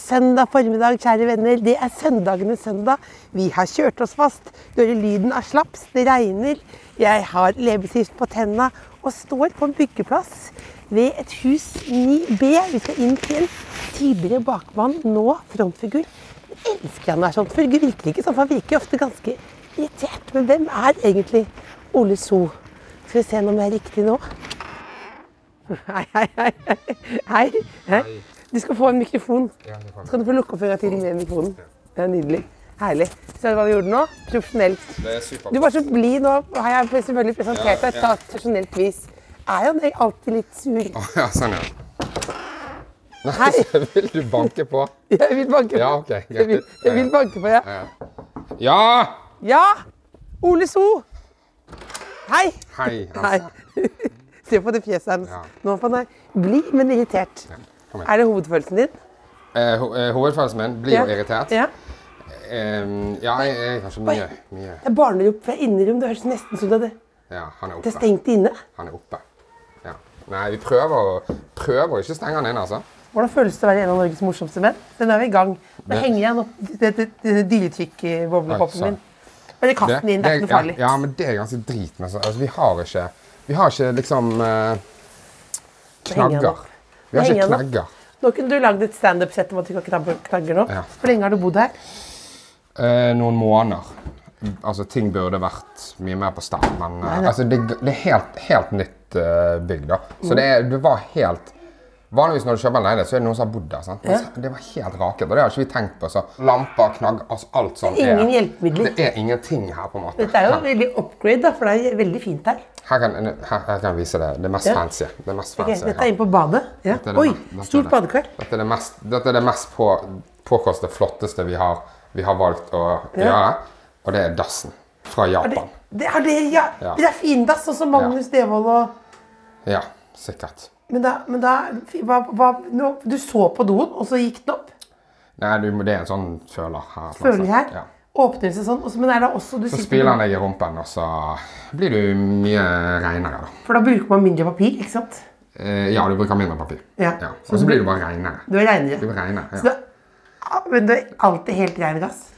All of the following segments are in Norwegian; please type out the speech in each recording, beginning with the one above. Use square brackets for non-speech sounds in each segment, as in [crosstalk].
søndag formiddag, kjære venner. Det er søndagenes søndag. Vi har kjørt oss fast. Du hører lyden av slaps. Det regner. Jeg har leppestift på tenna og står på en byggeplass ved et hus 9B. Vi skal inn til en tidligere bakmann, nå frontfigur. Jeg elsker han er sånn, for virker ikke sånn, for han virker ofte ganske irritert. Men hvem er egentlig Ole So? Skal vi se om det er riktig nå. Hei, hei, hei. Hei. hei. Du skal få en mikrofon. Så kan du få lukke opp til med mikrofonen. Det er nydelig. Herlig. du hva du gjorde nå. Profesjonelt. Det er. Du var så blid nå. Har jeg selvfølgelig presentert deg på et tradisjonelt vis. Er jo alltid litt sur. Ja, sånn, ja. Nei, [laughs] så vil du banke på? [laughs] Jeg vil banke på. Ja, ok. Jeg vil, jeg vil banke på, ja. Ja! Ja! Ole So! Hei. Hei, Hei. altså. [laughs] Se på det fjeset hans. Ja. Nå er han blid, men irritert. Er det hovedfølelsen din? Eh, ho eh, hovedfølelsen min blir jo irritert. Ja. Em, ja, jeg jeg kanskje mye, mye Det er barnerop fra innerom. Det høres nesten ut som det Ja, han er oppe. det er stengt inne. Han er oppe. Ja. Nei, vi prøver å, prøver å ikke stenge han inn, altså. Hvordan føles det å være en av Norges morsomste menn? Den er vi i gang. Nå henger jeg opp det, det, det dyretrykk-boblepoppen min. Eller kast den inn, det er ikke noe farlig. Ja, men det er ganske drit. Så, altså, vi har ikke Vi har ikke liksom eh, knagger. Vi har ikke knagger. Nå kunne du lagd et standup-sett om at du ikke har knagger nå. Ja. Hvor lenge har du bodd her? Eh, noen måneder. Altså, ting burde vært mye mer på stell, men eh, altså, det, det er helt, helt nytt uh, bygg, da. Så det, er- det var helt Vanligvis når du kjøper en leilighet, så er det noen som har bodd der. sant? Ja. Det var helt raket, og det har ikke vi tenkt på. Så lamper, knagg, altså alt sånt. Det er ingen hjelpemidler. Det er ingenting her, på en måte. Dette er jo veldig upgrade, da, for det er veldig fint her. Her kan, her, her kan jeg vise det. Det mest Ja. fancy. Det mest fancy okay, dette er inne på badet. Ja. Oi, stort det- badekar. Dette er det mest, dette er det mest på, påkostede, flotteste vi har, vi har valgt å gjøre. Og det er dassen fra Er det, Japan. det, er det, ja. Ja. det er fin dass, også Magnus Devold og Ja, sikkert. Men da, men da hva, hva, nå, Du så på doen, og så gikk den opp? Nei, du, det er en sånn føler her. Føler her? Ja. Åpner seg sånn? også, Men er det også du Så spyler han deg i rumpen, og så blir du mye renere, da. For da bruker man mindre papir, ikke sant? Eh, ja, du bruker mindre papir. Ja. Og så blir du bare renere. Du er reinere. Du er renere, Så ja. det, men du er alltid helt rein rass?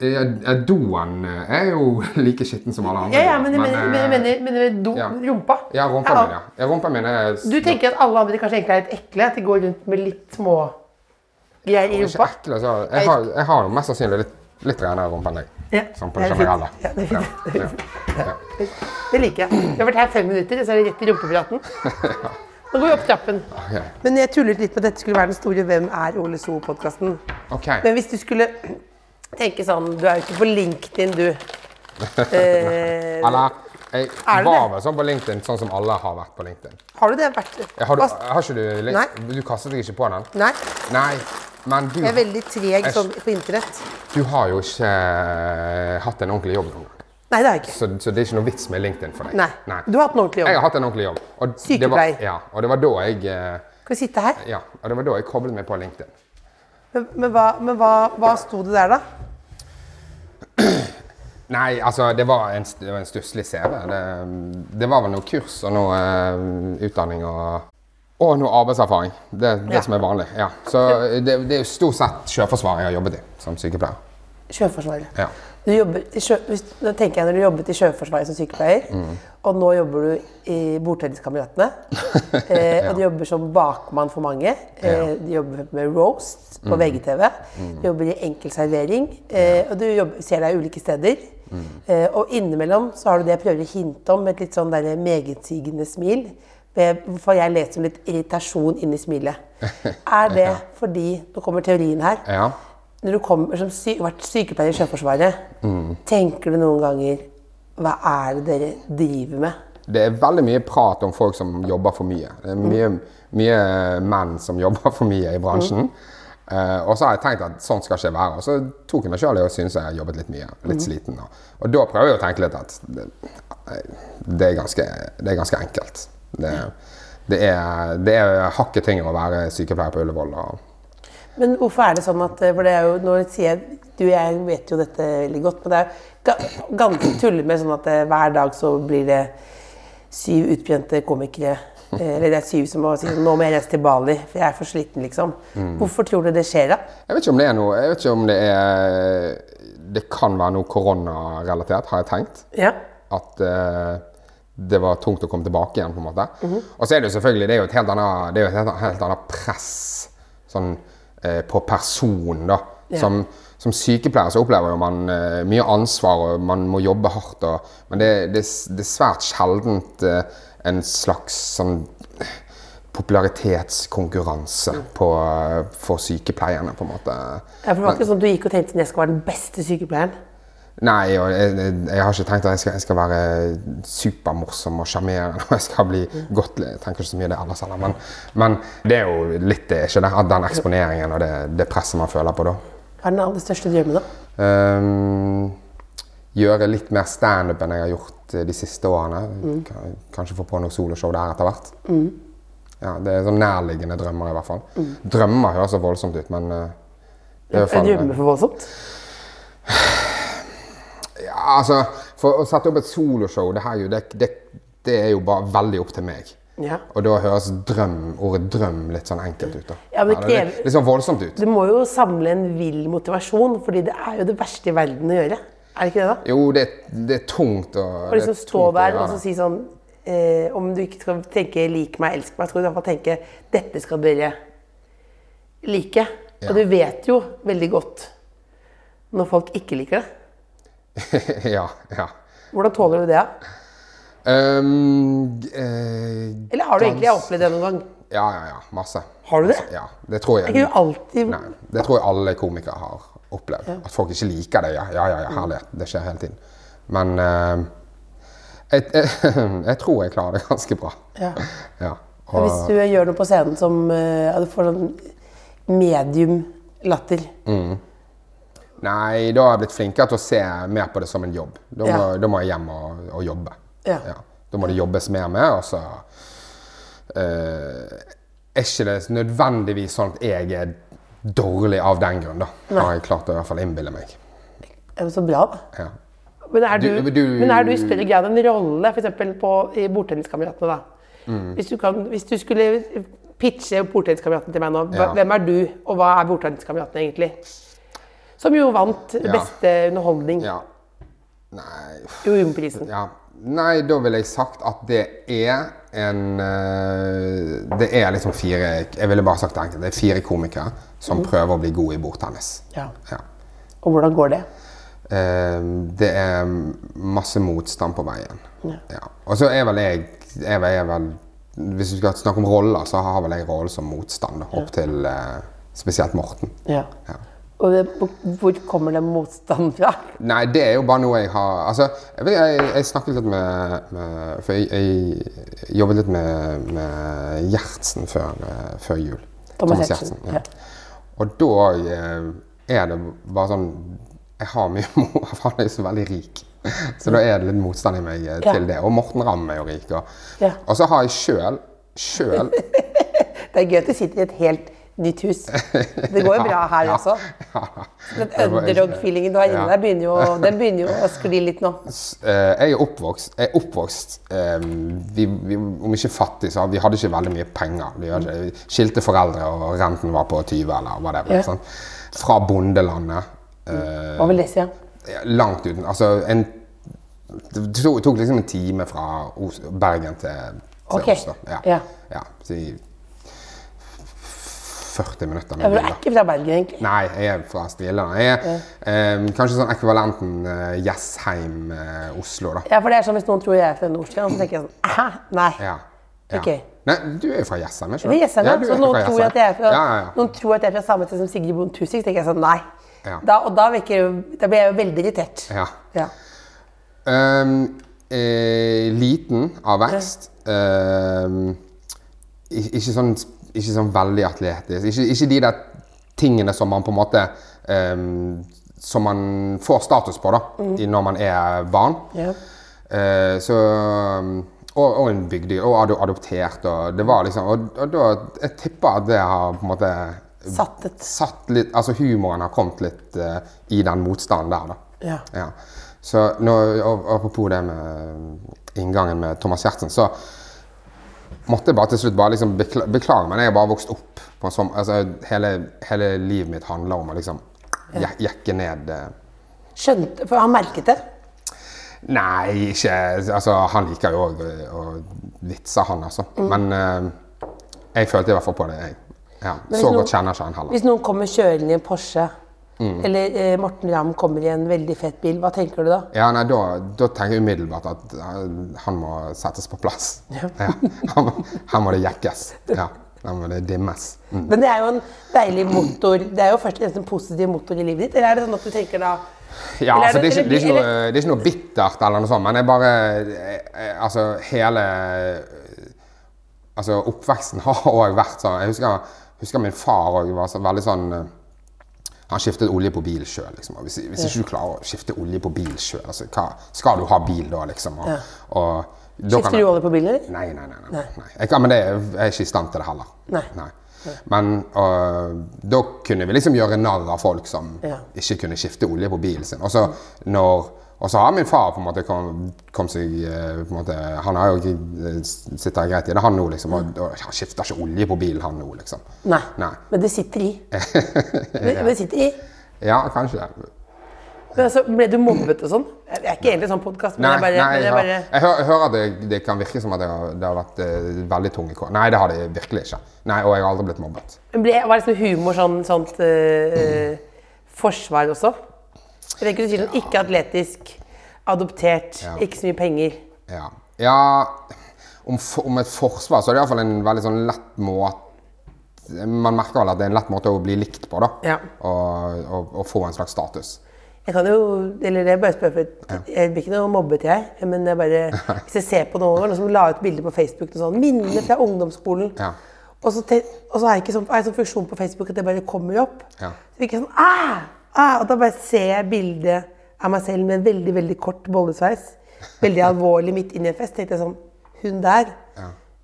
Eh, Doen eh, er jo [laughs] like skitten som alle andre. Ja, ja, men men, mener, eh, men, jeg mener, mener do, ja. rumpa. Ja, rumpa Ja, min, ja. ja. Rumpa min er Du tenker at alle andre kanskje egentlig er litt ekle? At de går rundt med litt små greier i Ikke rumpa? ekle, så jeg har, jeg har mest sannsynlig litt, litt renere rumpe enn deg. Ja, Sånn på det er generelle. Ja, det er. Ja, ja, ja. Det liker jeg. Vi har vært her fem minutter, og så er det rett i rumpepraten. [laughs] Nå går vi opp trappen. Okay. Men jeg tullet litt med at dette skulle være den store Hvem er Ole So-podkasten. Okay. Men hvis du skulle tenke sånn Du er jo ikke på LinkedIn, du. [laughs] Eh, Eller, jeg det var vel sånn på LinkedIn, sånn som alle har vært på LinkedIn. har du det vært Har, du, har ikke du? Nei. Du kastet deg ikke på den? Nei, Nei, men du, jeg er veldig treg Jeg- sånn på internett. du har jo ikke eh, hatt en ordentlig jobb noen gang. Nei, det har jeg ikke. Så, så det er ikke noe vits med LinkedIn for deg. Nei. Du har hatt en ordentlig jobb. Jeg har hatt en ordentlig jobb. Var, Sykepleier. ja, og det var da jeg eh, Skal vi sitte her? ja, og det var da jeg koblet meg på LinkedIn. Men, men, hva, men hva, hva sto det der, da? Nei, altså, det var en, det var en stusslig CV. Det, det var vel noe kurs og noe uh, utdanning og, og noe arbeidserfaring. Det det Ja. som er vanlig. ja. Så det, det er jo stort sett Sjøforsvaret jeg har jobbet i som sykepleier. Sjøforsvaret. Ja. Du i sjø, hvis, nå tenker jeg når du jobbet i Sjøforsvaret som sykepleier, Mm. og nå jobber du i Bordtenniskameratene, [laughs] eh, og du jobber som bakmann for mange. Eh, du jobber med roast Mm. på VGTV. Du jobber i enkel servering, eh, og du jobber, ser deg ulike steder. Mm. Eh, og innimellom så har du det jeg prøver å hinte om, med et litt sånn der megetsigende smil. For jeg leser litt irritasjon inni smilet. [laughs] Er det fordi Nå kommer teorien her ja. Når du kommer som sy vært sykepleier i Sjøforsvaret, tenker du noen ganger Hva er det dere driver med? Det er veldig mye prat om folk som jobber for mye. Det er mye, mye menn som jobber for mye i bransjen. Uh, og så har jeg tenkt at sånn skal ikke være. Og så tok jeg meg sjøl i å synes jeg har jobbet litt mye. Litt sliten. Og, og da prøver jeg å tenke litt at det, det, er, ganske, det er ganske enkelt. Det, det, er, det er hakket tyngre å være sykepleier på Ullevål. Og, Men hvorfor er det sånn at For det er jo, nå sier jeg Du og jeg vet jo dette veldig godt, men det er jo ganske tullete med sånn at eh, hver dag så blir det syv utbrente komikere. eh, Eller det er syv som må si nå må jeg reise til Bali, for jeg er for sliten, liksom. Hvorfor tror du det skjer, da? jeg vet ikke om det er noe Jeg vet ikke om det er Det kan være noe koronarelatert, har jeg tenkt. Ja. At uh, det var tungt å komme tilbake igjen, på en måte. Og så er det jo selvfølgelig Det er jo et helt annet, det er jo et helt, helt annet press sånn, eh, på personen, da. Ja. Som, som sykepleier så opplever man eh, mye ansvar, og man må jobbe hardt. Og, men det, det, det er svært sjeldent eh, en slags sånn popularitetskonkurranse på, eh, for sykepleierne, på en måte. Ja, for det var ikke sånn at du gikk og tenkte at jeg skal være den beste sykepleieren? Nei, og jeg, jeg, jeg har ikke tenkt at jeg skal, jeg skal være supermorsom og sjarmerende. [laughs] og Jeg skal bli godt Jeg tenker ikke så mye det ellers heller. Men, men det er jo litt det, ikke det? At den eksponeringen og det, det presset man føler på da. Hva er den aller største drømmen, da? Um, gjøre litt mer standup enn jeg har gjort eh, de siste årene. Mm. Kanskje få på noe soloshow der etter hvert. Ja, det er sånn nærliggende drømmer i hvert fall. Drømmer høres så voldsomt ut, men uh, det er jo faen drømmer for voldsomt. [sighs] Ja, altså, For å sette opp et soloshow, det, jo, det, det, det er jo bare veldig opp til meg. Ja. Og da høres drøm, ordet drøm litt sånn enkelt ut. da. Ja, men det det er litt, litt sånn voldsomt ut. Du må jo samle en vill motivasjon, fordi det er jo det verste i verden å gjøre. Er det ikke det, da? Jo, det, det er tungt å Å liksom stå der og så si sånn eh, Om du ikke skal tenke 'lik meg, elsk meg', skal du i hvert fall tenke 'dette skal dere like'. Ja. Og du vet jo veldig godt når folk ikke liker det. [laughs] ja, ja. Hvordan tåler du det? Um, eh, Eller har du egentlig opplevd det noen gang? Ja, ja, ja. Masse. Har du det? Ja, det tror jeg. du alltid Nei, det tror jeg alle komikere har opplevd. At folk ikke liker det. Ja, ja, ja, ja herlighet. Det skjer hele tiden. Men uh, jeg, jeg, [laughs] jeg tror jeg klarer det ganske bra. Ja. Ja. Og, Hvis du gjør noe på scenen som uh, du får sånn medium latter Nei, da har jeg blitt flinkere til å se mer på det som en jobb. Da må, Ja. da må jeg hjem og, og jobbe. Ja. Da må det jobbes mer med, og så uh, er ikke det nødvendigvis sånn at jeg er dårlig av den grunn, da. Har jeg klart å i hvert fall innbille meg. Er det så bra, da? Ja. Men er du, Du- du- men er du i større grad en rolle, f.eks. i Bordtenniskameratene, da? Mm. Hvis, du kan, hvis du skulle pitche bordtenniskameratene til meg nå, Ja. hvem er du, og hva er bordtenniskameratene egentlig? Som jo vant Ja. beste underholdning, ja. Nei jo Jumprisen. Ja. Nei, da ville jeg sagt at det er en eh, Det er liksom fire Jeg ville bare sagt det enkelt. Det er fire komikere som prøver å bli gode i bordtennis. Ja. Ja. Og hvordan går det? Eh, det er masse motstand på veien. Ja. Ja. Og så er vel jeg, jeg, jeg vel, Hvis du skal snakke om roller, så har vel jeg rollen som motstander opp til eh, spesielt Morten. Ja. Og det, hvor kommer den motstanden fra? Nei, det er jo bare noe jeg har Altså, jeg, jeg, jeg snakket litt med, med For jeg, jeg jobbet litt med, med Gjertsen før, eh, før jul. Thomas Gjertsen. ja. ja. Og da eh, er det bare sånn Jeg har mye [laughs] mor, for han er jo så veldig rik. Så da er det litt motstand i meg eh, Ja. til det. Og Morten Ramm er jo rik. Og, Ja. og så har jeg sjøl Sjøl [laughs] Det er gøy at du sitter i et helt nytt hus. [laughs] Det går jo bra her også. Den underdog-feelingen du har inni deg, begynner jo, [laughs] den begynner jo å skli litt nå. Eh, jeg er oppvokst, jeg er oppvokst eh, vi, vi, Om ikke fattig, så vi hadde ikke veldig mye penger. Vi hadde vi skilte foreldre, og renten var på 20 eller hva det var. Fra bondelandet. eh, vil det si? Langt uten Altså en Det tok, liksom en time fra Bergen til, til okay. Oslo. Ja. Ja. ja. Si 40 minutter Ja, med for du er ikke fra Bergen, egentlig. Nei, jeg er fra Stiland. Jeg er eh, kanskje sånn ekvivalenten uh, Jessheim-Oslo, da. Ja, for det er sånn Hvis noen tror jeg er fra Nordstrand, så tenker jeg sånn Hæ? Nei. Ja. ja. Okay. Nei, du er jo fra Jessheim, ikke er Jessheim, Ja, ja, så noen tror, jeg er fra, Ja, ja, ja. noen tror at jeg er fra samme sted som Sigrid Bonde Tusvik, tenker jeg sånn Nei. Ja. Da, og da, virker, da blir jeg jo veldig irritert. ja. Ja. Ehm, eh, liten av vekst. Ehm, ik- ikke, sånn, ikke sånn veldig atletisk. Ikke, ikke de der tingene som man på en måte um, Som man får status på da, mm. når man er barn. Yeah. Uh, så og, og en bygdedyr. Og ado- adoptert. Og det var liksom Og, og da Jeg tipper at det har på en måte Satt satt litt Altså humoren har kommet litt uh, i den motstanden der, da. Ja. Så nå, apropos det med inngangen med Thomas Gjertsen, så måtte jeg bare til slutt bare liksom bekla- beklage, men jeg har bare vokst opp på en sånn altså hele, hele livet mitt handler om å liksom je- jekke ned eh, Skjønte For han merket det? Nei, ikke Altså, han liker jo òg å vitse, han, altså. Mm. Men eh, jeg følte i hvert fall på det, jeg. Ja, så noen- godt kjenner ikke han heller. Hvis noen kommer kjørende i en Porsche, Mm. eller eh, Morten Ramm kommer i en veldig fett bil, hva tenker du da? Ja, nei, da, da tenker jeg umiddelbart at eh, han må settes på plass. Ja. [laughs] Han, må- her må det jekkes. Ja, her må det dimmes. Mm. Men det er jo en deilig motor. Det er jo først og fremst en positiv motor i livet ditt. Eller er det sånn at du tenker da Ja, Eller er altså, det, er ikke, det, er noe, det er ikke noe bittert eller noe sånt, men det er bare eh, eh, Altså, hele Altså, oppveksten [laughs] har òg vært sånn Jeg husker, husker min far òg var så, veldig sånn Han skiftet olje på bil sjøl, liksom. Hvis, hvis ikke du klarer å skifte olje på bil sjøl, altså, skal du ha bil da, liksom? Og, Ja. og, da Skifter jeg- du olje på bil, eller? Nei, nei, nei. nei, nei. Jeg, men det, jeg er ikke i stand til det heller. Nei. Men og, da kunne vi liksom gjøre narr av folk som Ja. ikke kunne skifte olje på bilen sin. Og så, når, og så har min far på en måte kom, kom seg øh, på en måte, Han har jo ikke sittet sitter greit i det, han nå, liksom. Og, og han skifter ikke olje på bilen, han nå, liksom. Nei. Nei. Men det sitter i. [laughs] det, men det sitter i. Ja, kanskje. Men altså, ble du mobbet og sånn? Jeg er ikke egentlig sånn podkast, men Nei, jeg bare, nei, jeg, bare jeg hører, jeg hører at det, det kan virke som at det har, det har vært uh, veldig tung i kår. Nei, det har det virkelig ikke. Nei, Og jeg har aldri blitt mobbet. ble, Var liksom humor sånn sånt eh, forsvar også? Sånn ikke atletisk, adoptert, Ja. ikke så mye penger. Ja, ja om, for, om et forsvar så er det iallfall en veldig sånn lett måte Man merker vel at det er en lett måte å bli likt på, da. Ja. Og, og, og få en slags status. Jeg kan jo, eller jeg bare spør for Jeg blir ikke noe mobbet, jeg. Men jeg bare, [laughs] hvis jeg ser på noen, noen som la ut bilder på Facebook og sånn, minner fra ungdomsskolen. Ja. Og så, og så har jeg ikke sånn, jeg sånn funksjon på Facebook at det bare kommer opp. Ja. Så ikke sånn, ah, ah, Og da bare ser jeg bildet av meg selv med en veldig veldig kort bollesveis. Veldig alvorlig midt inn i en fest. tenkte jeg sånn, Hun der.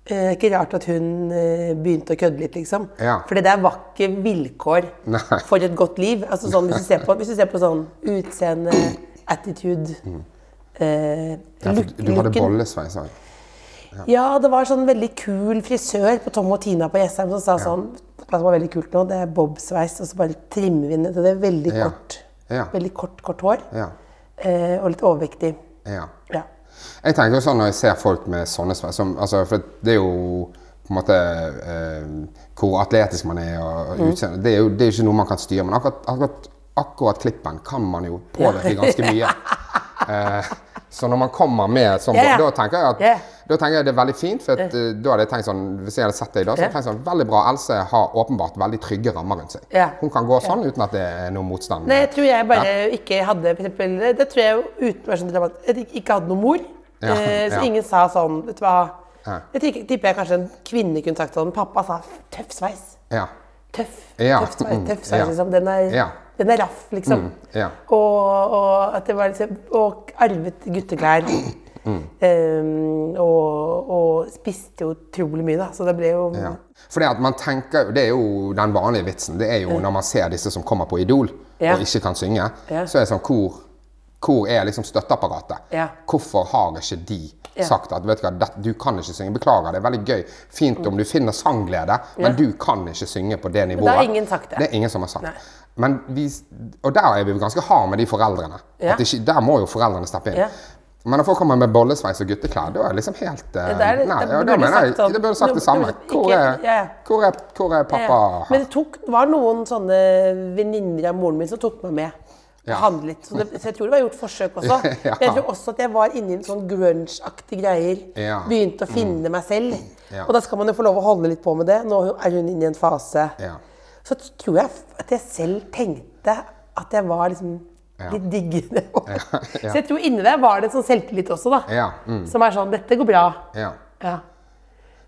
Eh, ikke rart at hun eh, begynte å kødde litt, liksom. Ja. For det der var ikke vilkår Nei. for et godt liv. Altså sånn, hvis, du ser på, hvis du ser på sånn utseende, attitude eh, Ja, for du hadde looken. bollesveis òg. Ja, det var sånn veldig kul frisør på Tom og Tina på Jessheim som sa sånn Det var veldig kult nå, det er bobsveis, og så bare trimmer vi ned til det er veldig kort. Ja. Veldig kort, kort hår. Ja. Eh, og litt overvektig. ja. Ja. Jeg tenker jo sånn når jeg ser folk med sånne sveis som, altså, For det er jo på en måte eh, hvor atletisk man er og, og utseende. Det er jo det er ikke noe man kan styre, men akkurat, akkurat, akkurat klippen kan man jo påvirke ganske mye. [laughs] Eh, så når man kommer med sånn, Ja, ja. da tenker jeg at yeah. da tenker jeg det er veldig fint. For at, yeah. da hadde jeg tenkt sånn, Hvis jeg hadde sett deg da, så hadde jeg tenkt sånn Veldig bra. Else har åpenbart veldig trygge rammer rundt seg. Ja. Hun kan gå sånn uten at det er noe motstand. Nei, jeg tror jeg bare ikke hadde for eksempel, Det tror jeg uten sånn at jeg ikke hadde noen mor. Ja, Eh, så ja. ingen sa sånn Vet du hva Ja. Jeg tipper, jeg kanskje en kvinne kunne sagt sånn Pappa sa tøff sveis. Ja. Tøff. Ja, Tøff sveis, mm, tøff sveis ja. liksom. Den er, Ja. Den er raff, liksom. Mm, ja. Og, og at det var liksom Og arvet gutteklær. Mm. Um, og, og spiste jo utrolig mye, da. Så det ble jo Ja. Det at man tenker, det er jo den vanlige vitsen. Det er jo når man ser disse som kommer på Idol Ja. og ikke kan synge, så er det sånn hvor, hvor er liksom støtteapparatet? Ja. Hvorfor har ikke de sagt at vet du, hva, det, du kan ikke synge? Beklager, det er veldig gøy. Fint om du finner sangglede, men du kan ikke synge på det nivået. har ingen sagt det. Det er ingen som har sagt. Nei. Men vi, og der er vi ganske harde med de foreldrene. Ikke, der må jo foreldrene steppe inn. Men når folk kommer med bollesveis og gutteklær, da er det liksom helt eh, Ja, det er Nei, det ja, burde da mener jeg sånn- det burde sagt det samme. Hvor er, hvor er, hvor er pappa? Ja. Men det tok, var noen sånne venninner av moren min som tok meg med. Ja. handlet. Så, det, så jeg tror det var gjort forsøk også. [laughs] Ja. Men jeg tror også at jeg var inni en sånn grunge-aktig greier. Ja. Mm. Begynte å finne meg selv. Og da skal man jo få lov å holde litt på med det. Nå er hun inne i en fase. Ja. Så tror jeg at jeg selv tenkte at jeg var liksom litt diggende. [laughs] ja. Så jeg tror inni der var det en sånn selvtillit også, da. Ja, mm. Som er sånn Dette går bra. Ja. Ja.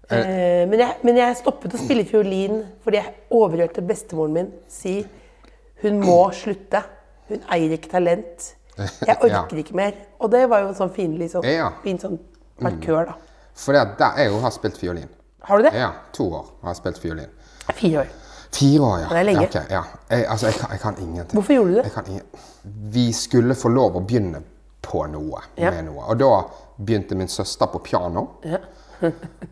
Eh, men, jeg, men jeg stoppet å spille fiolin fordi jeg overhørte bestemoren min si hun må slutte. Hun eier ikke talent. [laughs] Jeg orker Ja. ikke mer. Og det var jo en sånn finlig sånn, Ja. fin sånn markør, da. For det har der jeg jo har spilt fiolin. Har du det? Ja, to år har jeg spilt fiolin. Fire år. Fire år, ja. Det er lenge. Ja, okay, ja. Jeg, altså, jeg kan, jeg kan ingenting. Hvorfor gjorde du det? Jeg kan ingen... Vi skulle få lov å begynne på noe, med noe. Og da begynte min søster på piano.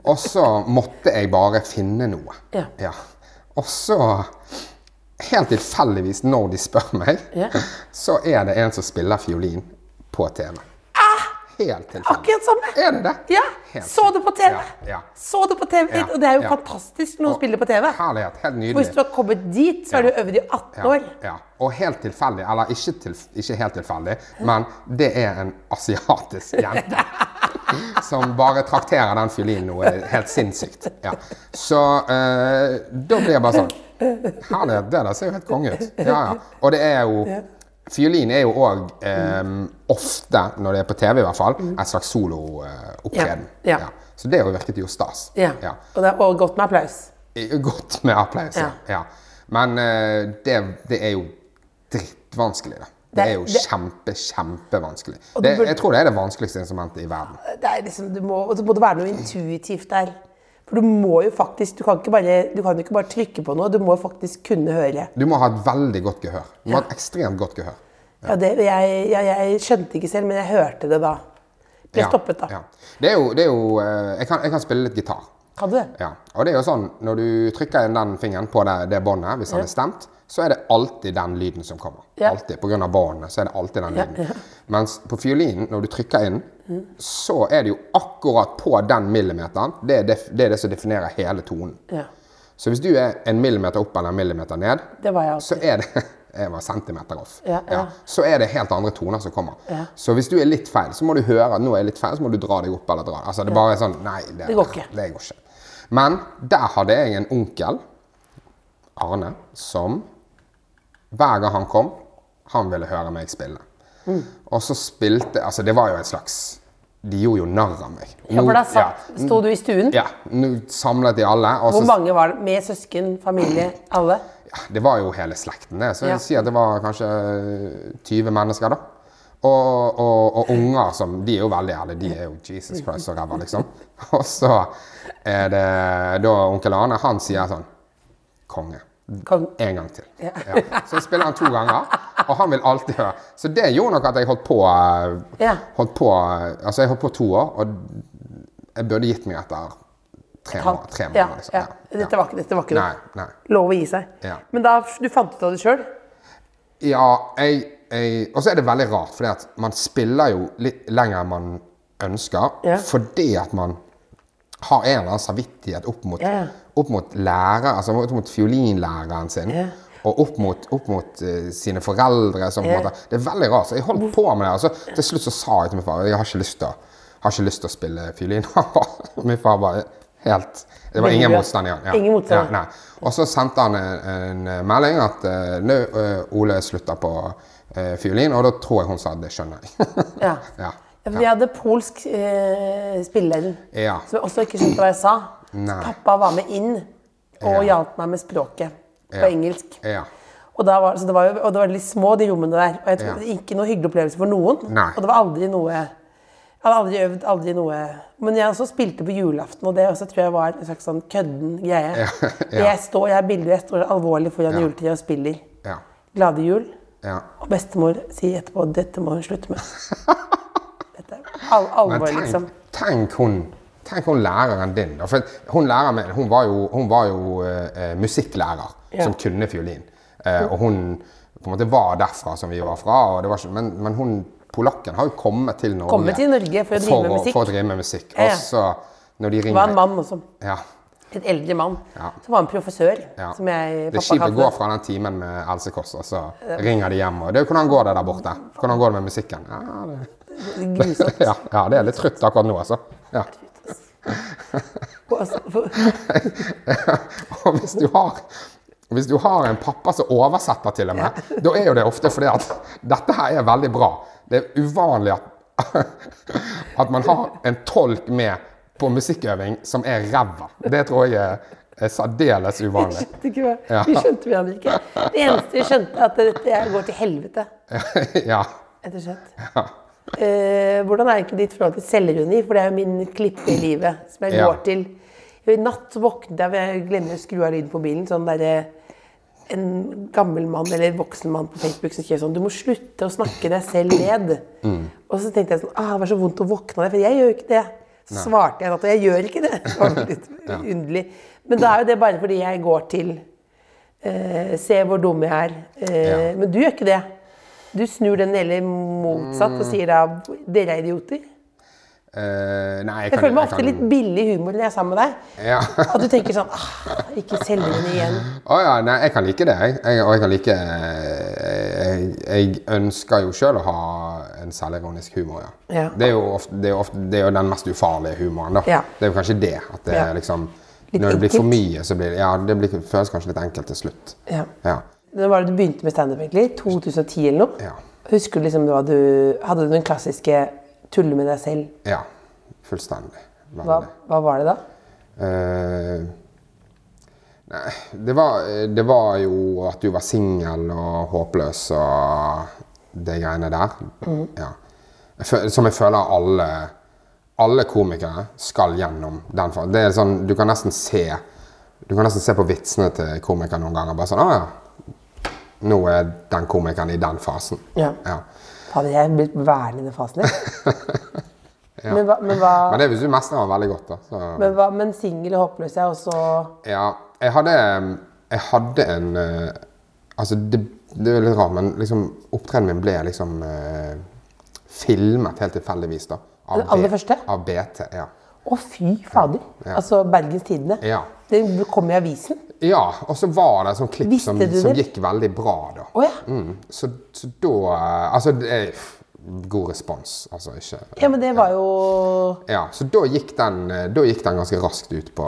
og så måtte jeg bare finne noe. Ja. Og så, helt tilfeldigvis når de spør meg, Ja. så er det en som spiller fiolin på TV. Helt tilfeldig. Ah! Akkurat samme. Er det det? Ja, Helt Så du på TV? Ja, ja. Så du på TV? Ja, Og det er jo fantastisk når hun spiller på TV. Herlighet. Helt For nydelig. hvis du har kommet dit, så har du øvd i 18 år. Ja. Og helt tilfeldig, eller ikke, til, ikke helt tilfeldig, men det er en asiatisk jente. [laughs] Som bare trakterer den fiolinen noe helt sinnssykt. Ja. Så eh, da blir jeg bare sånn Herlighet, det der ser jo helt konge ut. [laughs] Ja, ja. Og det er jo Fiolin er jo òg eh, ofte, når det er på TV i hvert fall, en slags soloopptreden. Ja, ja. Så det jo virket jo stas. Og det og godt med applaus. Godt med applaus, ja. Men eh, det, det er jo drittvanskelig, da. Det, Det- er jo det- kjempe, kjempevanskelig. Det, jeg tror det er det vanskeligste instrumentet i verden. Det er liksom, du må, så må være noe intuitivt der. For du må jo faktisk Du kan ikke bare, du kan ikke bare trykke på noe, du må faktisk kunne høre. Du må ha et veldig godt gehør. Du må ha et ekstremt godt gehør. Ja, det, jeg, jeg, jeg skjønte ikke selv, men jeg hørte det da. Ble Ja, stoppet da. Ja. Det er jo, det er jo eh, jeg, kan, jeg kan spille litt gitar. Kan du det? Ja. Og det er jo sånn, når du trykker inn den fingeren på det, det båndet, hvis han er stemt, så er det alltid den lyden som kommer. Ja. Alltid. Grunn av båndene, så er det alltid den Ja, lyden. Mens på fiolinen, når du trykker inn, så er det jo akkurat på den millimeteren. Det er det, det, er det som definerer hele tonen. Ja. Så hvis du er en millimeter opp eller en millimeter ned, så er det [laughs] jeg var centimeter off. Ja, ja. Så er det helt andre toner som kommer. Så hvis du er litt feil, så må du høre at nå er jeg litt feil, så må du dra deg opp eller dra. Altså det er bare sånn Nei, det, Det går ikke. Det går ikke. Men der hadde jeg en onkel, Arne, som hver gang han kom, han ville høre meg spille. Mm. Og så spilte Altså, det var jo et slags De gjorde jo narr av meg. Ja, for da Nå- satt, sto du i stuen. ja, nå samlet de alle. Og Hvor så mange var det? Med søsken, familie, alle? ja, det var jo hele slekten, det. Så jeg Ja. sier at det var kanskje 20 mennesker, da. Og, og, og unger som De er jo veldig ærlige. De er jo Jesus Christ så ræva, liksom. [laughs] Og så er det da onkel Arne, han sier sånn Konge. Kong. En gang til. Ja. Så spiller han to ganger, og han vil alltid høre. Så det gjorde nok at jeg holdt på eh, Holdt på eh, Altså, jeg holdt på to år, og jeg burde gitt meg etter tre måneder. Tre ja, måneder liksom. ja. Dette var ikke, dette var ikke Nei, nei. Lov å gi seg. Ja. Men da du fant ut av det sjøl? Ja, jeg, jeg Og så er det veldig rart, at man spiller jo litt lenger enn man ønsker. Ja. Fordi at man har en eller annen samvittighet opp mot, Ja, ja. opp mot lærer, altså opp mot fiolinlæreren sin. Og opp mot, opp mot uh, sine foreldre. Som, Ja. måte, det er veldig rart. Så jeg holdt på med det. Og så til slutt så sa jeg til min far jeg har ikke lyst til å, har ikke lyst til å spille fiolin. [laughs] min far var helt Det var ingen motstand i han. Ja. Ingen motstand. Ja. Og så sendte han en, en melding at uh, nå uh, Ole slutter på uh, fiolin, og da tror jeg hun sa det skjønner jeg. [laughs] Ja. ja. Vi hadde polsk eh, spiller Ja. som også ikke skjønte hva jeg sa. Nei. Pappa var med inn og Ja. hjalp meg med språket på Ja. engelsk. Ja. Og, da var, så det var jo, og det var litt små, de rommene der. Og jeg tror Ja. det Ikke noe hyggelig opplevelse for noen. Nei. Og det var aldri noe Jeg hadde aldri øvd, aldri noe Men jeg også spilte på julaften, og det også tror jeg var en slags sånn kødden greie. Ja. [laughs] Jeg står, jeg er bilder, jeg står alvorlig foran juletreet og spiller Ja. Glade jul. ja. Og bestemor sier etterpå dette må hun slutte med. [laughs] Dette al Men alvor, tenk, liksom. tenk hun Tenk hun læreren din. da. For hun læreren min hun var jo, hun var jo uh, musikklærer Ja. som kunne fiolin. Uh, og hun på en måte var derfra som vi var fra. Det var ikke, men, men hun polakken har jo kommet til Norge Kommet til Norge for å med å-. For å drive med musikk. Ja, ja. Og når de Det var en mann også. Ja. En eldre mann. Ja. Som var en professør. Ja. Som jeg, Det pappa skipet kalte går fra den timen med Else Kåss, og så ringer de hjem. Og det, 'Hvordan går det der borte? Hvordan går det med musikken?' Ja, det, det, [laughs] ja, ja, det er litt trutt akkurat nå, altså. Ja. [laughs] Og hvis du har hvis du har en pappa som oversetter til og med, da er jo det ofte fordi at dette her er veldig bra. Det er uvanlig at, [laughs] at man har en tolk med på musikkøving som er ræva. Det tror jeg er, er særdeles uvanlig. Skjønte ikke hva. Ja. Vi skjønte hverandre ikke. Det eneste vi skjønte, er at dette går til helvete. [laughs] ja. Rett og slett. Eh, hvordan er egentlig ditt forhold til selvironi? For det er jo min klippe i livet som jeg Ja. går til. I natt våknet jeg ved jeg glemmer å skru av lyden på bilen. Sånn der, en gammel mann eller voksen mann på Facebook som skrev sånn Du må slutte å snakke deg selv ned. Og så tenkte jeg sånn ah, Det var så vondt å våkne av det, for jeg gjør jo ikke det. Så svarte jeg at jeg gjør ikke det. Det var litt [laughs] underlig. Men da er jo det bare fordi jeg går til eh, Se hvor dum jeg er. Eh, Ja. Men du gjør ikke det. Du snur den heller motsatt og sier da dere er idioter. Uh, nei, jeg, Jeg føler meg ofte kan- litt billig humor når jeg er sammen med deg. Ja. [laughs] At du tenker sånn ah, Ikke selgeren igjen. [laughs] Å ja, nei, jeg kan like det. Jeg, jeg, og jeg kan like jeg, jeg ønsker jo sjøl å ha en selvironisk humor, ja. Ja. Det, er ofte, det, er ofte, det er jo den mest ufarlige humoren, da. Ja. Det er jo kanskje det. At det liksom Når det blir for mye, så blir det Ja, det blir, føles kanskje litt enkelt til slutt. Ja. Når var det du begynte med standup, 2010 eller noe? Ja. Husker du liksom hva du Hadde du den klassiske tulle med deg selv? ja. Fullstendig. Hva, hva var det da? Uh, nei, det var, det var jo at du var singel og håpløs og de greiene der. Ja. Som jeg føler alle, alle komikere skal gjennom den fasen. Det sånn, du kan nesten se Du kan nesten se på vitsene til komikere noen ganger. Bare sånn ah, ja. Nå er den komikeren i den fasen. Ja. Ja. Hadde jeg blitt værende i den fasen [laughs] ja. Men hva, men hva, Men det hvis du mestrer den veldig godt, da. Så. men, hva, men singel og håpløs er også Ja, jeg hadde, jeg hadde en eh, Altså, det, det er litt rart, men liksom opptredenen min ble liksom eh, filmet helt tilfeldigvis, da. Av Den aller B- første? Av BT, ja. Å, fy fader! Ja. Altså Bergens Tidende. Ja. Det kom i avisen. Ja, og så var det et sånt klipp som, som gikk veldig bra, da. Oh, ja. Mm, så, så da eh, Altså, det er god respons, altså ikke Ja, men det var jo Ja, så da gikk den, eh, da gikk den ganske raskt ut på,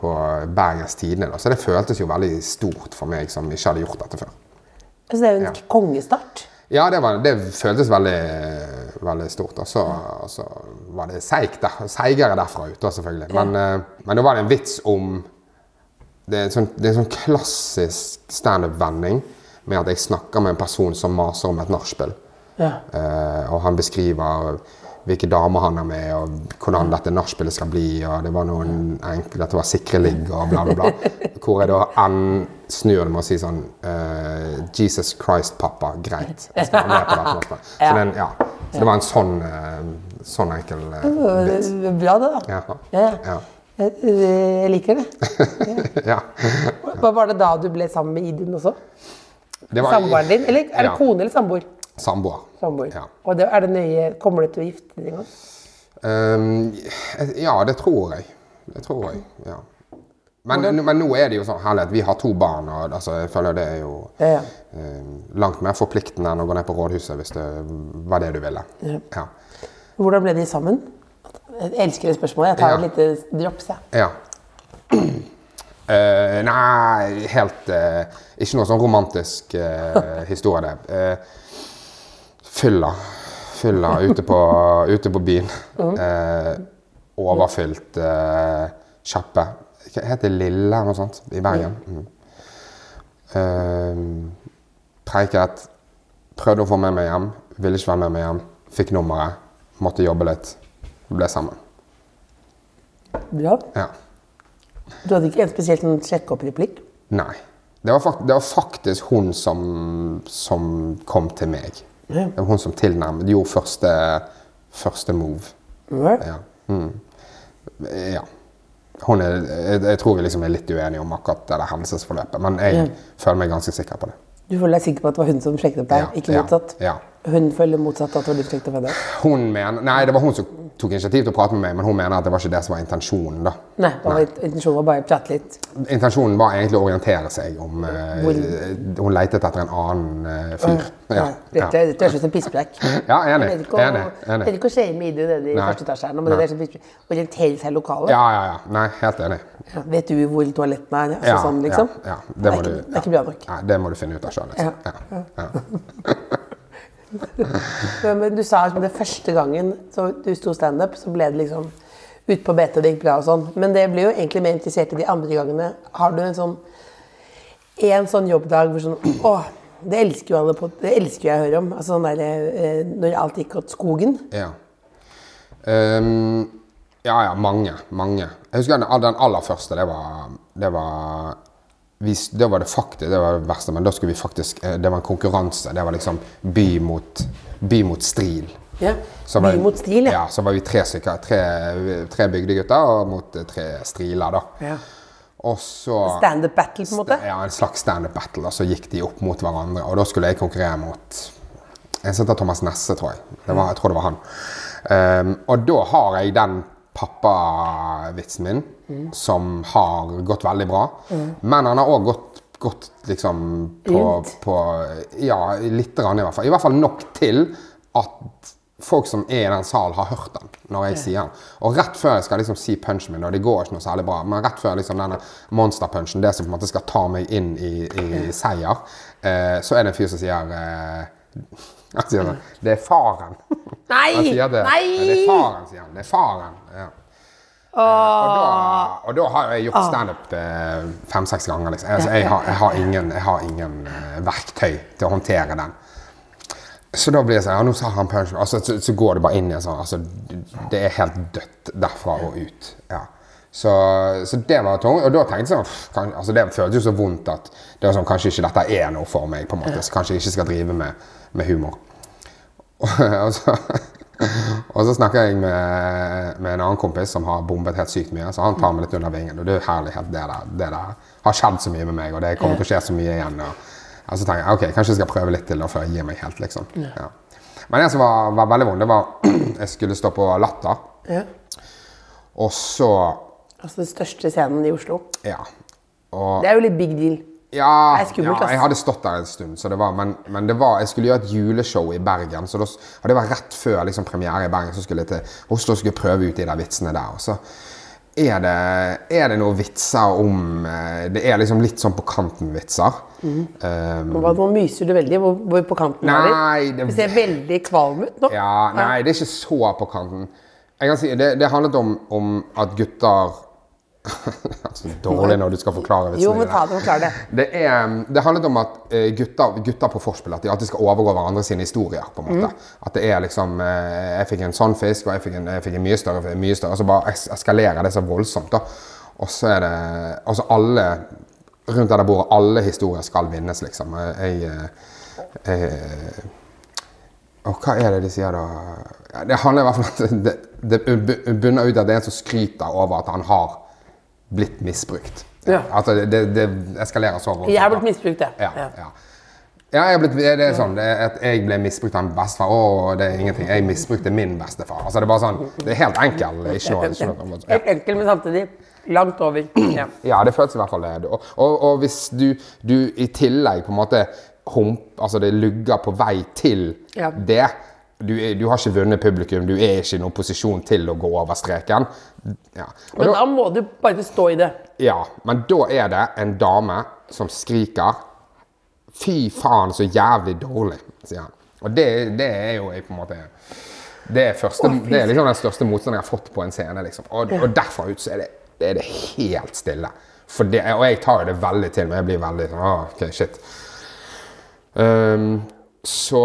på Bergens Tidende, da. Så det føltes jo veldig stort for meg som ikke hadde gjort dette før. altså, Det er jo en Ja. kongestart. Ja, det, var, det føltes veldig, veldig stort. Og så, og så var det seigt. Seigere derfra ut, da, selvfølgelig. Men, ja. men da var det en vits om Det er sånn, det er sånn klassisk standup-vending med at jeg snakker med en person som maser om et nachspiel. Ja. Uh, og han beskriver hvilke damer han er med, og hvordan dette nachspielet skal bli. og det var noen enkle, Dette var sikre ligg og bla, bla, bla. Hvor jeg da en snur med å si sånn uh, Jesus Christ, pappa. Greit. Jeg skal være med på dette nachspielet. Så, den, ja. så det var en sånn, uh, sånn enkel uh, bit. Bra, det, da. Ja, ja. Ja. Jeg, jeg liker det. [laughs] ja. Var det da du ble sammen med Idun også? Samboeren din? Eller er det Ja. kone eller samboer? Samboer. Samboer. Ja. Og det, er det nøye Kommer du til å gifte deg en gang? Um, ja, det tror jeg. Det tror jeg, ja. Men, men nå er det jo sånn herlighet. Vi har to barn, og altså, jeg føler det er jo Ja, ja. eh, langt mer forpliktende enn å gå ned på rådhuset hvis det var det du ville. Ja. Hvordan ble de sammen? Jeg elsker det spørsmålet. Jeg tar Ja. et lite drops, jeg. ja. Uh, [clears throat] nei, helt uh, Ikke noe sånn romantisk uh, [laughs] historie, det. Fylla. Fylla ute på, [laughs] ute på byen. Eh, overfylt uh, kjappe. Hva heter det? Lille eller noe sånt i Bergen. Mm. Eh, preiket. Prøvde å få med meg hjem. Ville ikke være med meg hjem. Fikk nummeret. Måtte jobbe litt. Ble sammen. Bra. Ja. Du hadde ikke en spesielt sånn sjekk-opp-replikk? Nei. Det var, fakt det var faktisk hun som, som kom til meg. Ja. Det var hun som tilnærmet gjorde første, første move. Ja. Ja. Mm. ja. Er, jeg, jeg tror vi liksom er litt uenige om akkurat det der hendelsesforløpet, men jeg føler meg ganske sikker på det. Du føler deg sikker på at det var hun som sjekket opp deg, ikke ja, motsatt? ja. Hun føler motsatt at det var du som sjekket opp? Hun mener, nei, det var hun som tok initiativ til å prate med meg, men hun mener at det var ikke det som var intensjonen. da. Nei, det nei. intensjonen var bare å prate litt. Intensjonen var egentlig å orientere seg om uh, Hun letet etter en annen uh, fyr. Ja, ja. Dette dette høres ut som pisspreik. [laughs] ja enig. Jeg vet ikke å- enig, jeg vet ikke å shame Idun nede i første etasje her men det er som pisspreik. Orientere seg i lokalet. Ja, ja, ja. Nei, helt enig. Ja, Vet du hvor toalettene er? Altså, Ja, sånn, liksom? ja, ja. Det, er ikke, du- det er ikke bra nok. Nei, det må du finne ut av sjøl. Liksom. Ja. Ja. [laughs] Men, du sa liksom det første gangen du sto standup, så ble det liksom ut på BT det gikk bra og sånn. Men det blir jo egentlig mer interessert i de andre gangene. Har du en sånn en sånn jobbdag hvor sånn Å, det elsker jo alle på Det elsker jeg å høre om. Altså sånn der, eh, når alt gikk åt skogen. Ja. Um, ja, ja, mange. Mange. Jeg husker den, den aller første, det var Det var vi, det var det faktisk, det var det verste, men da skulle vi faktisk eh, Det var en konkurranse. Det var liksom by mot, by mot stril. Ja. Var- By mot stril, ja. ja. Så var vi tre stykker. Tre, tre bygdegutter mot eh, tre striler, da. Ja. Og så Standup battle, på en måte. Ja, en slags standup battle. Og så gikk de opp mot hverandre. Og da skulle jeg konkurrere mot en som heter Thomas Nesse, tror jeg. Det var, jeg tror det var han. Um, og da har jeg den pappavitsen min, som har gått veldig bra. Men han har òg gått, gått liksom på, på Ja, litt grann i hvert fall. I hvert fall nok til at folk som er i den salen, har hørt den når jeg sier den. Og rett før jeg skal liksom si punchen min, og det går ikke noe særlig bra, men rett før liksom denne monsterpunchen, det som på en måte skal ta meg inn i, i seier, eh, så er det en fyr som sier eh, [laughs] sånn Det er faren. [laughs] Nei! Han sier det. Nei! Ja, det er faren, sier han. Det er faren. Ja. Eh, Og, da, og da har jeg gjort standup eh, fem-seks ganger. Liksom. Altså, jeg, har, jeg har ingen, jeg har ingen eh, verktøy til å håndtere den. Så da blir det sånn Ja, nå sa han punch. Altså, så, så går det bare inn i en sånn altså, Det er helt dødt derfra og ut. Ja. Så, så det var tungt. Og da tenkte jeg sånn kan, altså, Det føltes jo så vondt at det var sånn, kanskje ikke dette er noe for meg. på en måte, så Kanskje jeg ikke skal drive med, med humor. [laughs] Og så, og så snakker jeg med, med en annen kompis som har bombet helt sykt mye. Så han tar meg litt under vingen. Og det er herlighet, det der, det der har skjedd så mye med meg, og det kommer til å skje så mye igjen. Og, og så tenker jeg ok, kanskje jeg skal prøve litt til da, før jeg gir meg helt. liksom. Ja. Men det som var, var veldig vondt, det var [clears throat] jeg skulle stå på Latter, Ja. og så Altså den største scenen i Oslo. Ja. Og Det er jo litt big deal. Ja, er ja, jeg hadde stått der en stund, så det var, men, men det var, jeg skulle gjøre et juleshow i Bergen. så det, og Det var rett før liksom, premiere i Bergen. Så skulle jeg til Oslo skulle prøve ut de der vitsene der. og så er det, er det noen vitser om eh, Det er liksom litt sånn på kanten-vitser. Um, Nå, nå myser du veldig. Hvor, hvor på kanten er Nei, du? det- Du ser veldig kvalm ut nå. Ja, nei, det er ikke så på kanten. Si, Det, det handlet om, om at gutter er så dårlig når du skal forklare vitsen. Jo, men ta det forklar det. Det, er, det handlet om at eh, gutter, gutter på forspill at de alltid skal overgå hverandre sine historier. på en måte. At det er liksom eh, Jeg fikk en sånn fisk, og jeg fikk en, jeg fikk en mye større, mye større. Og så bare eskalerer det så voldsomt. da. Og så er det Altså alle rundt det der bordet, alle historier skal vinnes, liksom. Jeg, jeg, jeg Og hva er det de sier da? Ja, det handler i hvert fall om at det, det bunner ut at det er en som skryter over at han har blitt misbrukt. Ja. Altså, det, det, eskalerer så voldsomt. Jeg har blitt misbrukt, ja. Ja, ja. Ja, jeg, blitt, det er sånn, det at jeg ble misbrukt av en bestefar. Å, det er ingenting. Jeg misbrukte min bestefar. Altså, det er bare sånn, det er helt enkel. Ikke noe, ikke noe, ja. Helt enkel, men samtidig langt over. Ja. [clears throat] Ja, det føles i hvert fall det. Og, og, og hvis du, du i tillegg på en måte hump, altså det lugger på vei til Ja. det du, er, du har ikke vunnet publikum, du er ikke i noen posisjon til å gå over streken. Ja. Men da, da må du bare stå i det. ja, men da er det en dame som skriker Fy faen, så jævlig dårlig, sier han. Og det, det er jo jeg på en måte det er, første, det er liksom den største motstanden jeg har fått på en scene. Liksom. Og, og derfra ut så er det, det er det helt stille. Det, og jeg tar jo det veldig til meg. Jeg blir veldig sånn OK, shit. Um, så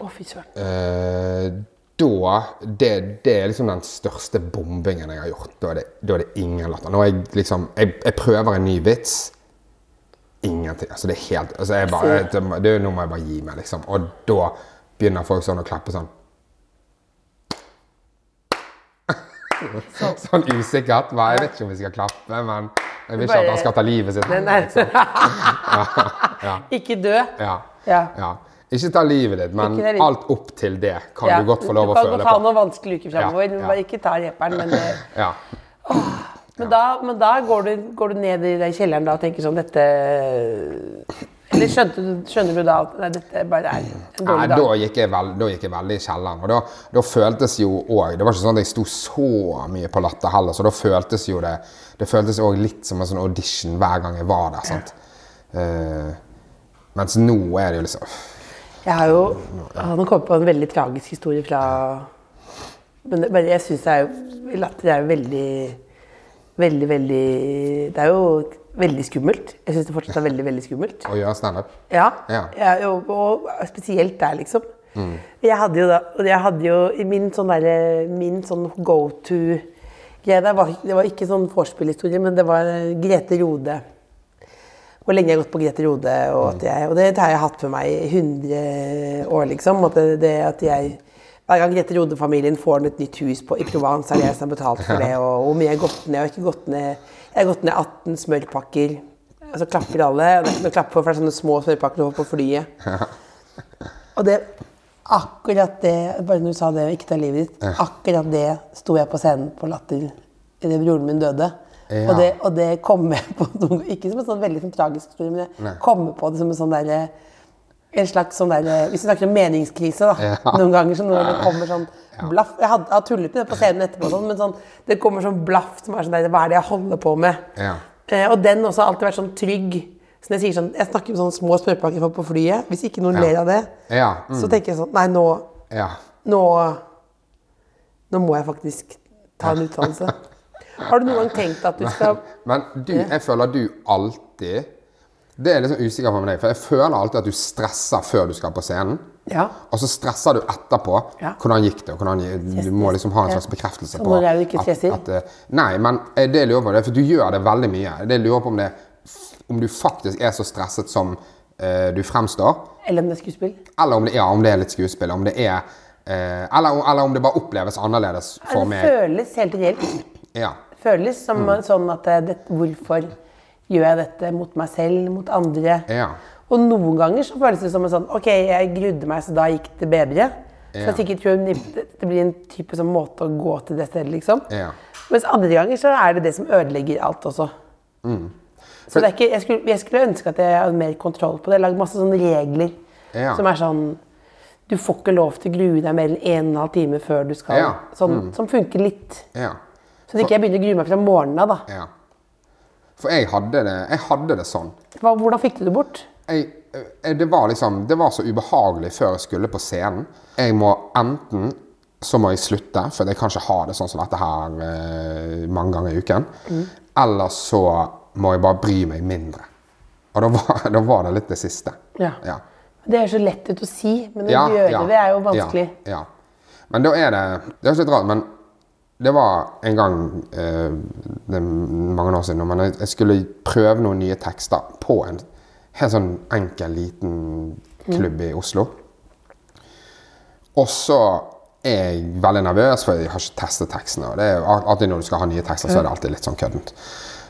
Å, fy søren. eh, da det, det er liksom den største bombingen jeg har gjort. Da er det, da er det ingen latter. Når jeg liksom jeg, jeg prøver en ny vits Ingenting. Altså, det er helt altså, jeg bare, det, det, Nå må jeg bare gi meg, liksom. Og da begynner folk sånn å klappe sånn. sånn usikkert. Bare, jeg vet ikke om vi skal klappe, men jeg vil ikke at han skal ta livet sitt. Nei, nei. [laughs] Ja. Ikke dø. Ja. Ja. Ja. Ikke ta livet ditt, men alt opp til det kan Ja. du godt få lov å føle på. Du kan godt ha noen vanskelige uker framover. Ja, ja. ikke ta reperen. Men, eh, [laughs] Ja. men da, men da går, du, går du ned i den kjelleren da og tenker sånn Dette Eller skjønte du, skjønner du da at nei, dette bare er en Nei, dårlig da dag? gikk, jeg veld, da gikk jeg veldig i kjelleren. Og da, da føltes jo òg Det var ikke sånn at jeg sto så mye på latter heller, så da føltes jo det Det føltes òg litt som en sånn audition hver gang jeg var der. sant? Eh, mens nå er det jo liksom Jeg har jo han har kommet på en veldig tragisk historie fra Men bare jeg syns er Latter er jo veldig Veldig, veldig Det er jo veldig skummelt. Jeg syns det fortsatt er veldig, veldig skummelt. Å gjøre standup? Ja. Ja. ja og, og spesielt der, liksom. Jeg hadde jo da jeg hadde jo i min sånn derre Min sånn go to greie der var, Det var ikke sånn vorspiel-historie, men det var Grete Rode. Hvor lenge jeg har gått på Grete Rode. Og, at jeg, og det har jeg hatt med meg i 100 år, liksom. At det, at jeg hver gang Grete Rode-familien får et nytt hus på, i Provence, er det jeg som har betalt for det. [laughs] Og hvor mye jeg har gått ned. Jeg har ikke gått ned Jeg har gått ned 18 smørpakker. Og så klapper alle. Og det er ikke noe å klappe for, for det er sånne små smørpakker du får på flyet. [laughs] Og det Akkurat det Bare når du sa det, ikke ta livet ditt. Akkurat det sto jeg på scenen på Latter idet broren min døde. Ja. Og, det, og det kom jeg på noen- Ikke som en sånn veldig sånn tragisk historie, men jeg kommer kom på det som en sånn derre en slags sånn der, Hvis vi snakker om meningskrise, da. Ja. Noen ganger så når det kommer sånn blaff Jeg hadde, har tullet med det på scenen etterpå, sånn, men sånn, det kommer sånn blaff som er sånn der Hva er det jeg holder på med? Ja. Eh, og den også har alltid vært sånn trygg. Så når jeg sier sånn Jeg snakker om sånne små spørrepakker på flyet. Hvis ikke noen Ja. ler av det, Ja. Mm. så tenker jeg sånn Nei, nå, ja. nå Nå må jeg faktisk ta en utdannelse. Har du noen gang tenkt at du skal Men du, jeg føler du alltid Det er sånn usikker på med deg, for jeg føler alltid at du stresser før du skal på scenen. Ja. Og så stresser du etterpå. Ja. Hvordan gikk det? Hvordan, du må liksom ha en slags bekreftelse på at, at, eh, Nei, men det lurer på, det for du gjør det veldig mye. Det lurer på om det om du faktisk er så stresset som eh, du fremstår, Eller om det er skuespill? eller om det, ja, om det er litt skuespill. Om det er eh, eller, eller om det bare oppleves annerledes for Det meg. føles helt reelt. Ja. Føles som Mm. sånn at eh, det, Hvorfor gjør jeg dette mot meg selv, mot andre? Ja. Og noen ganger så føles det som en sånn Ok, jeg grudde meg, så da gikk det bedre. Så Ja. jeg sikkert tror det blir en type sånn måte å gå til det stedet, liksom. Ja. Mens andre ganger så er det det som ødelegger alt også. Mm. Så det er ikke, jeg, skulle, jeg skulle ønske at jeg hadde mer kontroll på det. Lagd masse sånne regler Ja. som er sånn Du får ikke lov til å grue deg mer enn en og en halv time før du skal. Ja. Mm. Sånn, Som funker litt. ja. Så at ikke jeg begynner å grue meg fra morgenen av, da. ja. For jeg hadde det, jeg hadde det sånn. Hva, hvordan fikk du det bort? jeg, eh, det, var liksom, det var så ubehagelig før jeg skulle på scenen. Jeg må enten så må jeg slutte, for jeg kan ikke ha det sånn som dette her eh, mange ganger i uken. Eller så må jeg bare bry meg mindre. Og da var, [laughs] da var det litt det siste. Ja. Ja. Det er så lett ut å si, men å Ja, gjøre ja, det er jo vanskelig. Ja, ja. Men da er det Det er også litt rart, men det var en gang eh, mange år siden, men jeg, skulle prøve noen nye tekster på en helt sånn enkel, liten klubb i Oslo. Og så er jeg veldig nervøs, for jeg har ikke testet tekstene. Og det er jo alltid når du skal ha nye tekster, så er det alltid litt sånn køddent.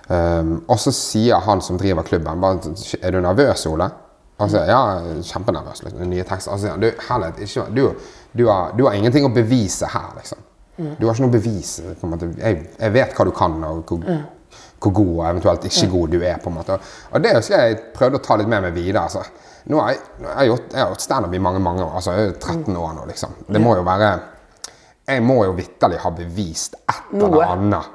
Um, og så sier han som driver klubben, bare, 'Er du nervøs, Ole?' Og så jeg ja, er kjempenervøs. Liksom, nye tekster. Og så sier han du, herlighet, ikke, du, du, har, du har ingenting å bevise her, liksom. Du har ikke noe bevis. På en måte. Jeg, jeg vet hva du kan, og hvor, hvor god og eventuelt ikke god du er. på en måte. Og, det husker jeg jeg prøvde å ta litt med meg videre. altså. Nå har jeg, jeg, har gjort, jeg har gjort standup i mange mange år. altså jeg er 13 år nå, liksom. Det må jo være Jeg må jo vitterlig ha bevist et eller annet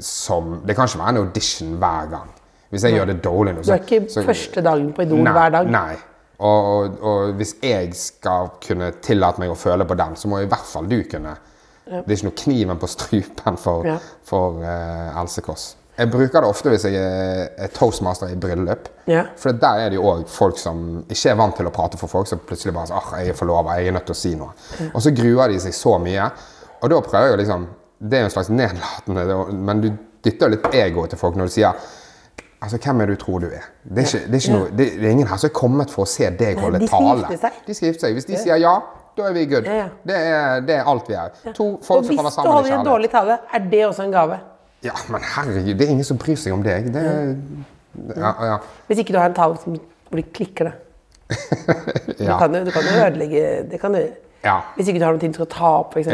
som Det kan ikke være en audition hver gang. Hvis jeg gjør det dårlig nå, Du er ikke første dagen på Idol nei, hver dag. Nei. Og, og, og hvis jeg skal kunne tillate meg å føle på den, så må i hvert fall du kunne. Det er ikke noe kniven på strupen for, Ja. for uh, Else Kåss. Jeg bruker det ofte hvis jeg er, er toastmaster i bryllup. Ja. For der er det jo òg folk som ikke er vant til å prate for folk, som plutselig bare ah, jeg er forlova, jeg er nødt til å si noe. Og så gruer de seg så mye. Og da prøver jeg liksom Det er jo en slags nedlatende, men du dytter litt egoet til folk når du sier Altså, Hvem er du tror du er? Det er, ikke, det er, noe, det er ingen her som er kommet for å se deg holde tale. De skal gifte seg. Hvis de sier ja, da er vi good. Ja, ja. Det, er, det er alt vi er. To Og folk som hvis kommer du sammen i holder en dårlig tale, er det også en gave. Ja, men herregud, det er ingen som bryr seg om deg. Det ja, ja, Hvis ikke du har en tale som det klikker, da. [laughs] Du, kan du kan jo ødelegge det kan du. ja, Hvis ikke du har noe til å ta opp, f.eks.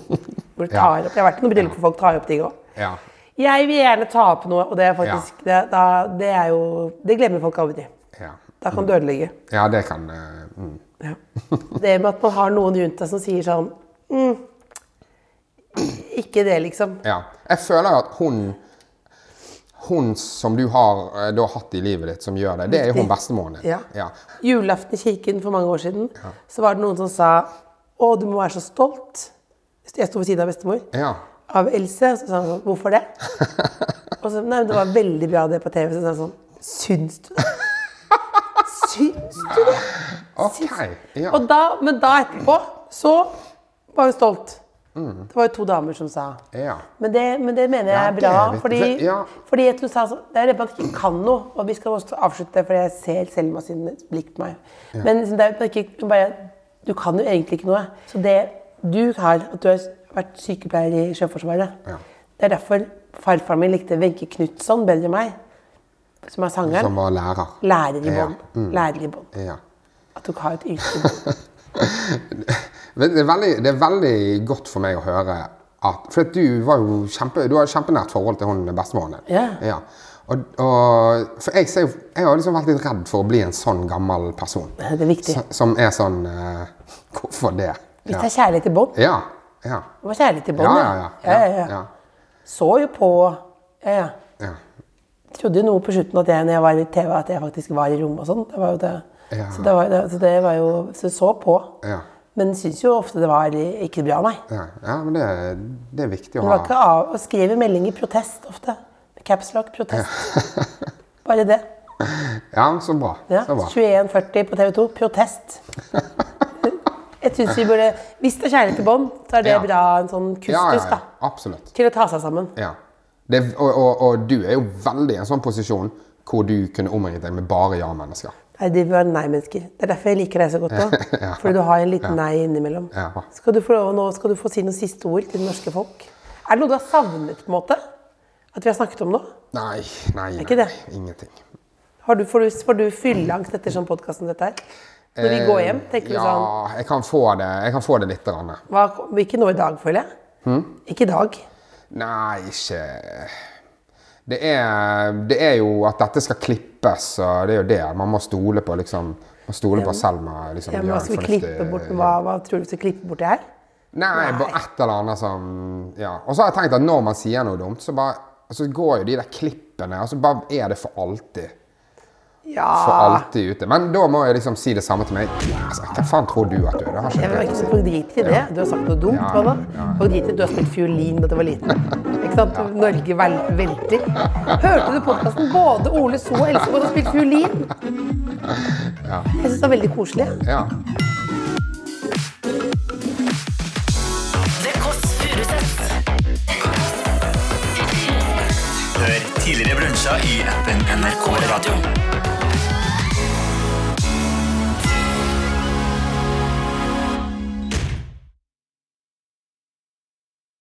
[laughs] Hvor du tar opp. Jeg har vært i noen hvor folk tar opp ting òg. ja. Jeg vil gjerne ta opp noe, og det er faktisk det, da, det er jo Det glemmer folk aldri. ja. Da kan du ødelegge. Ja, det kan uh, mm. Ja. Det med at man har noen rundt deg som sier sånn mm, Ikke det, liksom. Ja. Jeg føler at hun Hun som du har eh, da hatt i livet ditt, som gjør det, det er jo hun bestemoren din. Ja. Ja. Julaften i kirken for mange år siden, så var det noen som sa Å, du må være så stolt. Jeg sto ved siden av bestemor. Ja. Av Else. Så sa hun sånn Hvorfor det? [laughs] Og så Nei, men det var veldig bra det på TV. Så sa hun sånn Syns du det? Syns du det? OK. Ja. Og da, men da etterpå så var hun stolt. Det var jo to damer som sa ja. Men det, men det mener jeg er det bra. viktig. fordi, For- ja. fordi du sa sånn Det er det at man ikke kan noe. Og vi skal også avslutte, for jeg ser Selma sin blikk på meg. Men liksom, det er ikke, bare, du kan jo egentlig ikke noe. Så det du har, at du har vært sykepleier i Sjøforsvaret Ja. Det er derfor farfaren min likte Wenche Knutson bedre enn meg. Som er sangeren. Som var lærer. Lærer i Ja. Mm. Lærer i bånn. Ja. At du har et yrke [laughs] Det er, veldig, det er veldig godt for meg å høre at For du, var jo kjempe, du har et kjempenært forhold til hun bestemoren din. Ja. Og, og, for jeg, ser, jeg har liksom vært litt redd for å bli en sånn gammel person. Det er viktig. Som, Som er sånn uh, [laughs] Hvorfor det? Det er kjærlighet i bånd Ja. ja. Det var kjærlighet i bånd, Ja, ja, ja. ja, ja, ja. ja. Så jo på Ja, ja. ja. Trodde jo noe på slutten at jeg, når jeg var i TV, at jeg faktisk var i rommet og sånn. Det var jo det. Ja. Så det var, det, så det var jo Så jeg så på. Ja. Men syns jo ofte det var ikke bra, nei. Ja, ja men det, det er viktig å ha Det var ikke av, å skrive melding i protest ofte. Capslock protest. [laughs] Bare det. Ja, så bra. Ja. 21.40 på TV 2. Protest. [laughs] Jeg synes vi burde, Hvis det er kjærlighet i bånd, så er det Ja. bra en sånn kustus Ja, ja, ja. da, Absolutt. til å ta seg sammen. Ja. Det, og, og, og du er jo veldig i en sånn posisjon hvor du kunne omringet deg med bare ja-mennesker. Nei, de var nei-mennesker. Det er derfor jeg liker deg så godt òg. [laughs] Ja. Fordi du har en liten nei innimellom. Ja. Skal du få, nå skal du få si noen siste ord til det norske folk. Er det noe du har savnet, på en måte? At vi har snakket om nå? Nei, nei, nei, det? ingenting. Har du, får, du, får du fylleangst etter sånn podkast som dette her? Når vi går hjem, tenker du sånn ja, jeg kan få det, jeg kan få det litt. Hva, Ikke nå i dag, føler jeg. Hmm? Ikke i dag. Nei, ikke det er, det er jo at dette skal klippes, og det er jo det. Man må stole på liksom man stole på Selma. Liksom, Ja, men hva skal vi klippe bort? Hva, hva tror du vi skal klippe bort det her? Nei, Nei. bare et eller annet som Ja. Og så har jeg tenkt at når man sier noe dumt, så bare så går jo de der klippene Og så bare er det for alltid. For alltid ute. Men da må jeg liksom si det samme til meg. Altså, Hva faen tror du at du er? Det har ikke Jeg var å ikke drit i det. Du har sagt noe dumt. Ja, hva da? ja. Drit i du har spilt fiolin da du var liten. Ikke sant? Norge vel, velter. Hørte du podkasten? Både Ole So og Else Kåss har spilt fiolin. Jeg syns det er veldig koselig. Ja. Hør tidligere brunsja i appen NRK Radio.